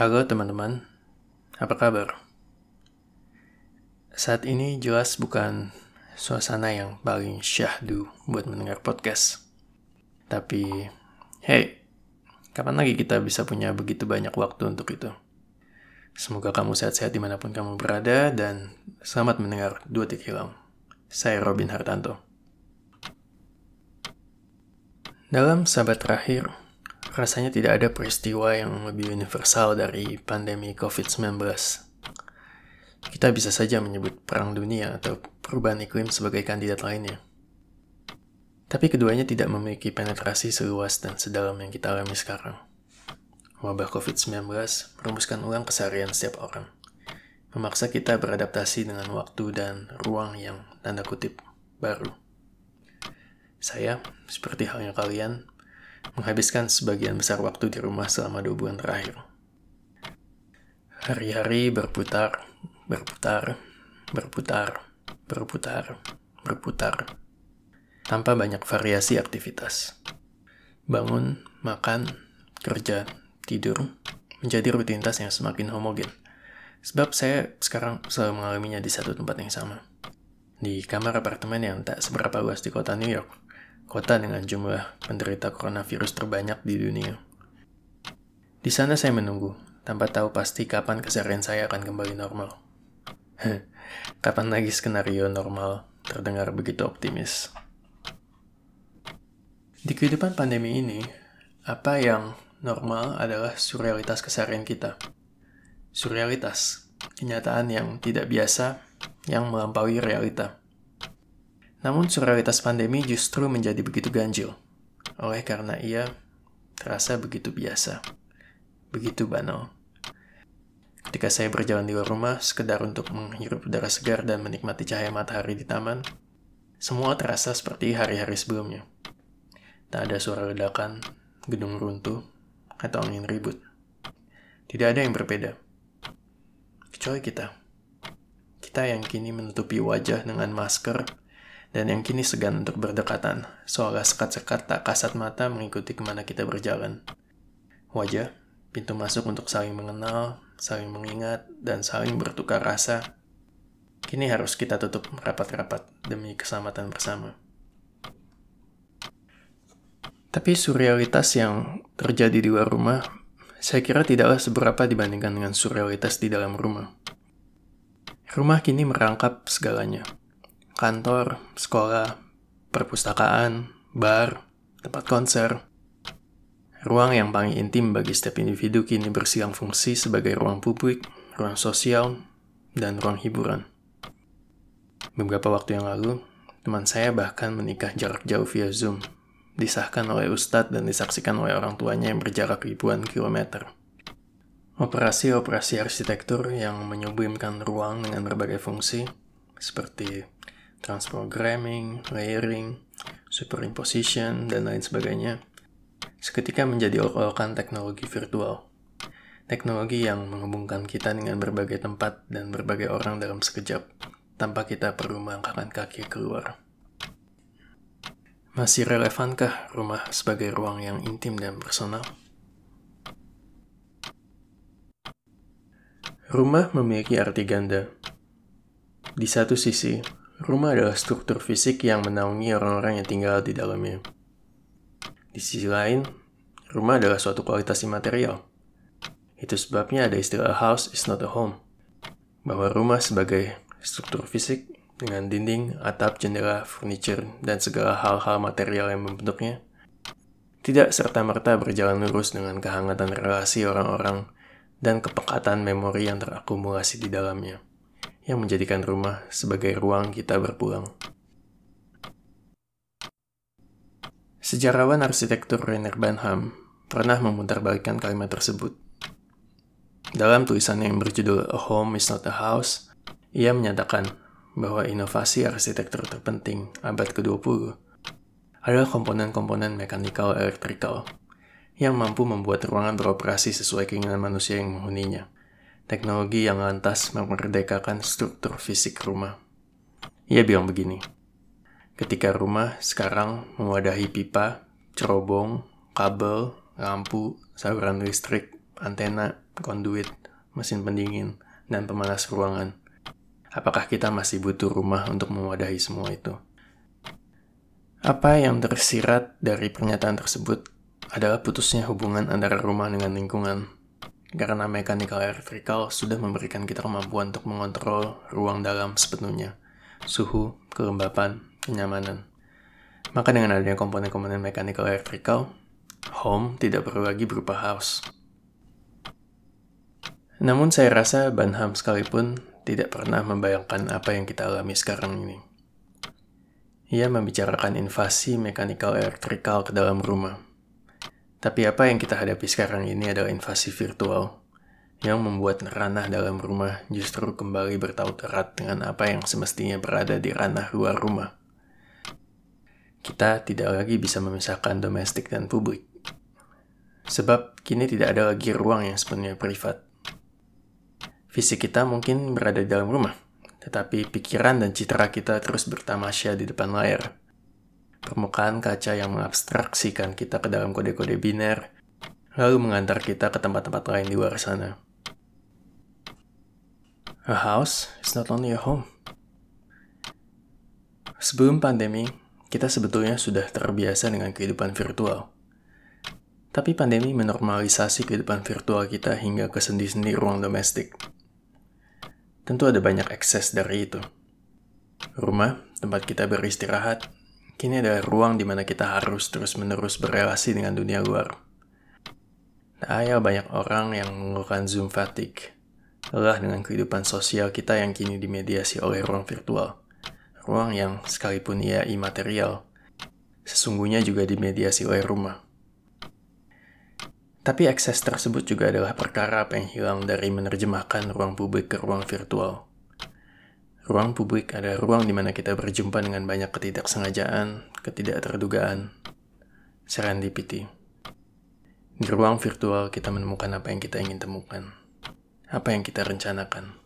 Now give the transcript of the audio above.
Halo teman-teman, apa kabar? Saat ini jelas bukan suasana yang paling syahdu buat mendengar podcast. Tapi, hey, kapan lagi kita bisa punya begitu banyak waktu untuk itu? Semoga kamu sehat-sehat di mana pun kamu berada dan selamat mendengar Dua Tik Hilang. Saya Robin Hartanto. Dalam sahabat terakhir, rasanya tidak ada peristiwa yang lebih universal dari pandemi COVID-19. Kita bisa saja menyebut perang dunia atau perubahan iklim sebagai kandidat lainnya. Tapi keduanya tidak memiliki penetrasi seluas dan sedalam yang kita alami sekarang. Wabah COVID-19 merumuskan ulang keseharian setiap orang, memaksa kita beradaptasi dengan waktu dan ruang yang tanda kutip baru. Saya, seperti halnya kalian, menghabiskan sebagian besar waktu di rumah selama dua bulan terakhir. Hari-hari berputar, berputar, berputar, berputar, berputar, tanpa banyak variasi aktivitas. Bangun, makan, kerja, tidur, menjadi rutinitas yang semakin homogen. Sebab saya sekarang selalu mengalaminya di satu tempat yang sama. Di kamar apartemen yang tak seberapa luas di kota New York, kota dengan jumlah penderita coronavirus terbanyak di dunia. Di sana saya menunggu, tanpa tahu pasti kapan keseharian saya akan kembali normal. kapan lagi skenario normal terdengar begitu optimis. Di kehidupan pandemi ini, apa yang normal adalah surrealitas keseharian kita. Surrealitas, kenyataan yang tidak biasa, yang melampaui realita. Namun surrealitas pandemi justru menjadi begitu ganjil, oleh karena ia terasa begitu biasa, begitu banal. Ketika saya berjalan di luar rumah, sekedar untuk menghirup udara segar dan menikmati cahaya matahari di taman, semua terasa seperti hari-hari sebelumnya. Tak ada suara ledakan, gedung runtuh, atau angin ribut. Tidak ada yang berbeda. Kecuali kita. Kita yang kini menutupi wajah dengan masker dan yang kini segan untuk berdekatan, seolah sekat-sekat tak kasat mata mengikuti ke mana kita berjalan. Wajah, pintu masuk untuk saling mengenal, saling mengingat, dan saling bertukar rasa, kini harus kita tutup rapat-rapat demi keselamatan bersama. Tapi surrealitas yang terjadi di luar rumah, saya kira tidaklah seberapa dibandingkan dengan surrealitas di dalam rumah. Rumah kini merangkap segalanya – kantor, sekolah, perpustakaan, bar, tempat konser. Ruang yang paling intim bagi setiap individu kini bersilang fungsi sebagai ruang publik, ruang sosial, dan ruang hiburan. Beberapa waktu yang lalu, teman saya bahkan menikah jarak jauh via Zoom, disahkan oleh ustadz dan disaksikan oleh orang tuanya yang berjarak ribuan kilometer. Operasi-operasi arsitektur yang menyublimkan ruang dengan berbagai fungsi, seperti transprogramming, layering, superimposition, dan lain sebagainya, seketika menjadi olok-olokan teknologi virtual. Teknologi yang menghubungkan kita dengan berbagai tempat dan berbagai orang dalam sekejap, tanpa kita perlu melangkahkan kaki keluar. Masih relevankah rumah sebagai ruang yang intim dan personal? Rumah memiliki arti ganda. Di satu sisi, Rumah adalah struktur fisik yang menaungi orang-orang yang tinggal di dalamnya. Di sisi lain, rumah adalah suatu kualitas imaterial. Itu sebabnya ada istilah house is not a home. Bahwa rumah sebagai struktur fisik dengan dinding, atap, jendela, furniture, dan segala hal-hal material yang membentuknya, tidak serta-merta berjalan lurus dengan kehangatan relasi orang-orang dan kepekatan memori yang terakumulasi di dalamnya yang menjadikan rumah sebagai ruang kita berpulang. Sejarawan arsitektur Rainer Banham pernah memutarbalikkan kalimat tersebut. Dalam tulisannya yang berjudul A Home is Not a House, ia menyatakan bahwa inovasi arsitektur terpenting abad ke-20 adalah komponen-komponen mekanikal elektrikal yang mampu membuat ruangan beroperasi sesuai keinginan manusia yang menghuninya teknologi yang lantas memerdekakan struktur fisik rumah. Ia bilang begini, ketika rumah sekarang mewadahi pipa, cerobong, kabel, lampu, saluran listrik, antena, konduit, mesin pendingin, dan pemanas ruangan. Apakah kita masih butuh rumah untuk mewadahi semua itu? Apa yang tersirat dari pernyataan tersebut adalah putusnya hubungan antara rumah dengan lingkungan. Karena mechanical electrical sudah memberikan kita kemampuan untuk mengontrol ruang dalam sepenuhnya, suhu, kelembapan, kenyamanan. Maka dengan adanya komponen-komponen mechanical electrical, home tidak perlu lagi berupa house. Namun saya rasa Banham sekalipun tidak pernah membayangkan apa yang kita alami sekarang ini. Ia membicarakan invasi mechanical electrical ke dalam rumah. Tapi apa yang kita hadapi sekarang ini adalah invasi virtual yang membuat ranah dalam rumah justru kembali bertaut erat dengan apa yang semestinya berada di ranah luar rumah kita tidak lagi bisa memisahkan domestik dan publik. Sebab kini tidak ada lagi ruang yang sepenuhnya privat. Fisik kita mungkin berada di dalam rumah, tetapi pikiran dan citra kita terus bertamasya di depan layar. Permukaan kaca yang mengabstraksikan kita ke dalam kode-kode biner, lalu mengantar kita ke tempat-tempat lain di luar sana. A house is not only a home. Sebelum pandemi, kita sebetulnya sudah terbiasa dengan kehidupan virtual. Tapi pandemi menormalisasi kehidupan virtual kita hingga ke sendi-sendi ruang domestik. Tentu ada banyak ekses dari itu. Rumah, tempat kita beristirahat, kini adalah ruang di mana kita harus terus-menerus berrelasi dengan dunia luar. Tak ayal banyak orang yang mengeluhkan Zoom fatigue, lelah dengan kehidupan sosial kita yang kini dimediasi oleh ruang virtual ruang yang sekalipun ia imaterial, sesungguhnya juga dimediasi oleh rumah. Tapi akses tersebut juga adalah perkara apa yang hilang dari menerjemahkan ruang publik ke ruang virtual. Ruang publik adalah ruang di mana kita berjumpa dengan banyak ketidaksengajaan, ketidakterdugaan, serendipity. Di ruang virtual kita menemukan apa yang kita ingin temukan, apa yang kita rencanakan.